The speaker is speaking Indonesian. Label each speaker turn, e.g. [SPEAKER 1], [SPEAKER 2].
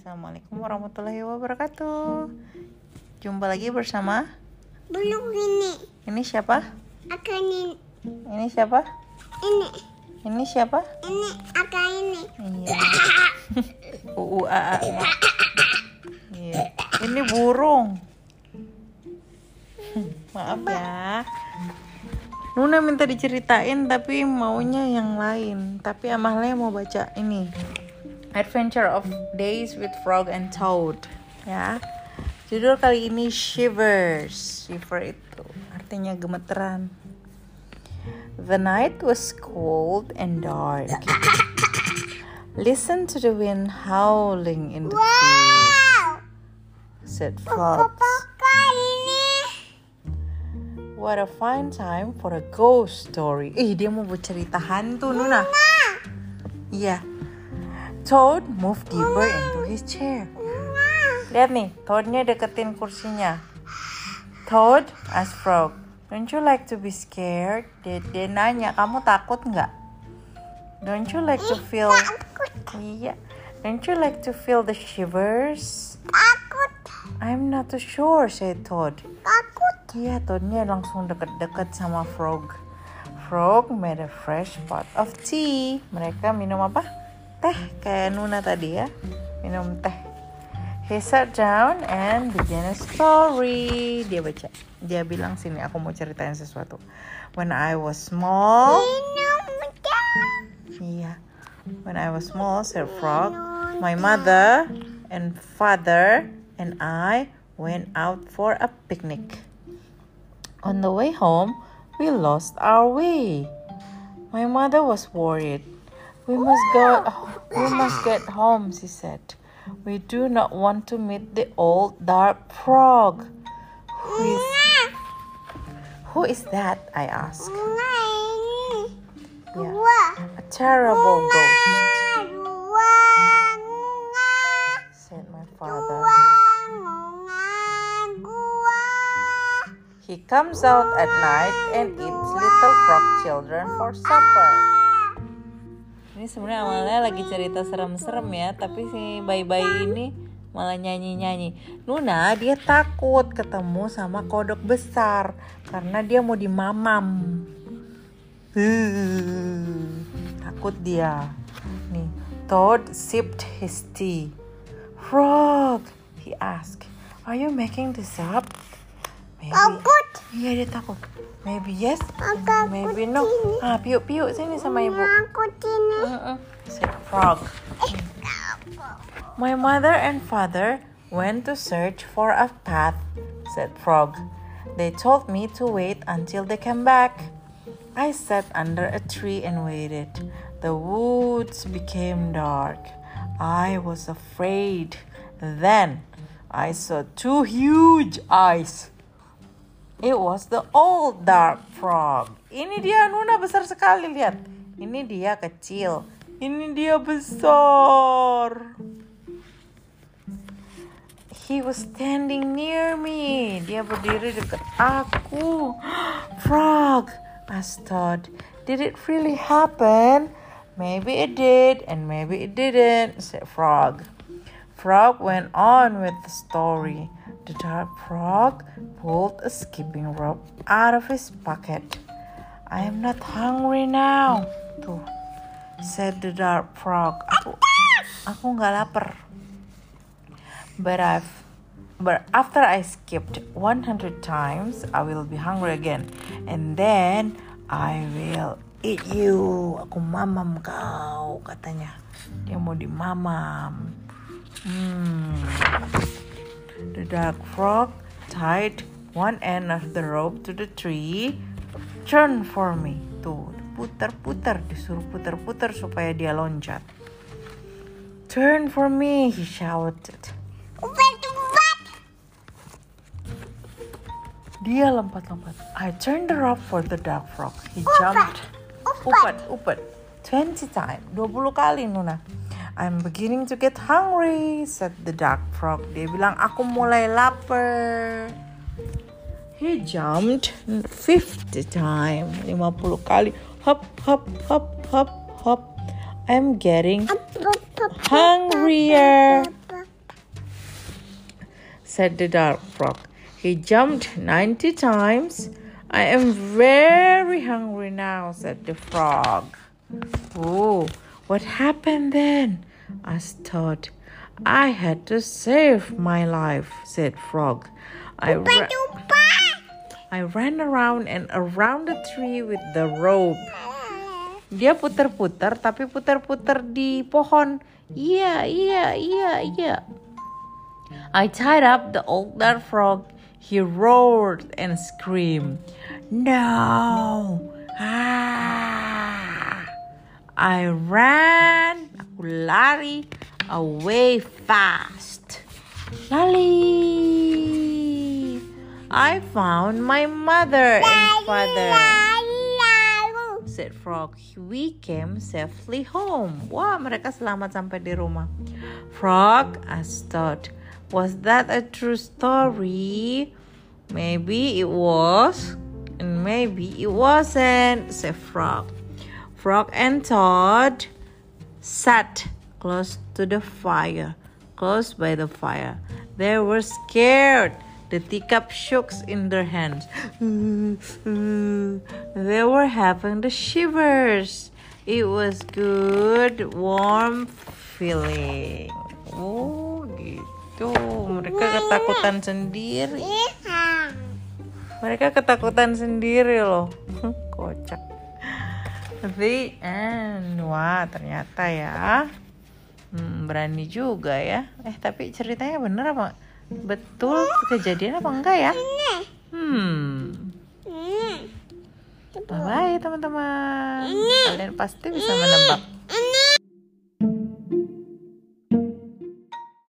[SPEAKER 1] Assalamualaikum warahmatullahi wabarakatuh. Jumpa lagi bersama
[SPEAKER 2] Belum ini.
[SPEAKER 1] ini siapa?
[SPEAKER 2] Akan ini.
[SPEAKER 1] Ini siapa?
[SPEAKER 2] Ini.
[SPEAKER 1] Ini siapa?
[SPEAKER 2] Ini akan ini.
[SPEAKER 1] Iya. UU AA. Iya. Ini burung. Maaf ya. Nuna minta diceritain tapi maunya yang lain. Tapi Amalia mau baca ini. Adventure of Days with Frog and Toad. Ya. Judul kali ini Shivers. Shiver itu artinya gemeteran. The night was cold and dark. Listen to the wind howling in the trees, said frogs. What a fine time for a ghost story. Ih, dia mau bercerita hantu, Nuna. Iya. Toad moved deeper into his chair. Lihat nih, Toadnya deketin kursinya. Toad asked Frog, Don't you like to be scared? Dia, dia nanya, kamu takut nggak? Don't you like to feel... Iya. Don't you like to feel the shivers?
[SPEAKER 2] Takut.
[SPEAKER 1] I'm not too sure, said Toad.
[SPEAKER 2] Takut.
[SPEAKER 1] Iya, Toadnya langsung deket-deket sama Frog. Frog made a fresh pot of tea. Mereka minum apa? Teh, kayak Nuna tadi ya. Minum teh. He sat down and began a story. Dia baca. Dia bilang sini, aku mau ceritain sesuatu. When I was small,
[SPEAKER 2] Minum jangan.
[SPEAKER 1] Iya. When I was small, said Frog, my mother and father and I went out for a picnic. On the way home, we lost our way. My mother was worried. We must go. We must get home, she said. We do not want to meet the old dark frog. Who is, who is that? I asked. Yeah. A terrible ghost. Said my father. He comes out at night and eats little frog children for supper. Ini sebenarnya awalnya lagi cerita serem-serem ya, tapi si bayi-bayi ini malah nyanyi-nyanyi. Nuna dia takut ketemu sama kodok besar karena dia mau dimamam. Takut dia. Nih, Toad sipped his tea. Frog, he asked, are you making this up? Maybe.
[SPEAKER 2] Takut.
[SPEAKER 1] Iya dia takut. Maybe yes,
[SPEAKER 2] Takut
[SPEAKER 1] maybe no. Ah, piuk-piuk sini sama ibu.
[SPEAKER 2] Takut ini.
[SPEAKER 1] Mm-mm, said frog. My mother and father went to search for a path, said frog. They told me to wait until they came back. I sat under a tree and waited. The woods became dark. I was afraid. Then I saw two huge eyes. It was the old dark frog. Ini dia Nuna besar sekali lihat. Ini dia kecil. Ini dia besar. He was standing near me. Dia berdiri dekat aku. Frog, asked Todd. Did it really happen? Maybe it did, and maybe it didn't, said Frog. Frog went on with the story. The dark frog pulled a skipping rope out of his pocket. I am not hungry now, tuh, said the dark frog. Aku, aku nggak lapar. But I've, but after I skipped 100 times, I will be hungry again, and then I will eat you. Aku mamam kau, katanya. Dia mau dimamam. Hmm. The dark frog tied one end of the rope to the tree. Turn for me. Tuh, putar-putar, disuruh putar-putar supaya dia loncat. Turn for me, he shouted. Dia lompat-lompat. I turned the rope for the dark frog. He jumped. Upat, upat. 20 times. 20 kali, Nuna. I'm beginning to get hungry, said the dark frog. Dia bilang, aku mulai lapar. He jumped 50 times. 50 kali. Hop, hop, hop, hop, hop. I'm getting hungrier. said the dark frog. He jumped 90 times. I am very hungry now, said the frog. Oh, what happened then? Asked Todd. I had to save my life, said Frog. I, ra- I ran around and around the tree with the rope. Dia puter-puter tapi puter-puter di pohon. Iya, iya, iya, iya. I tied up the old dark frog. He roared and screamed. No! Ah! I ran, lari away fast. Lali! I found my mother and father. Said Frog, we came safely home. Wah, mereka selamat sampai di rumah. Frog asked Todd, was that a true story? Maybe it was, and maybe it wasn't, said Frog. Frog and Todd sat close to the fire, close by the fire. They were scared. The teacup shook in their hands. They were having the shivers. It was good, warm feeling. Oh, gitu. Mereka ketakutan sendiri. Mereka ketakutan sendiri loh. Kocak. The end. Wah, ternyata ya. Hmm, berani juga ya. Eh, tapi ceritanya bener apa? Betul kejadian apa enggak ya? Hmm. Bye-bye teman-teman. Kalian pasti bisa menebak.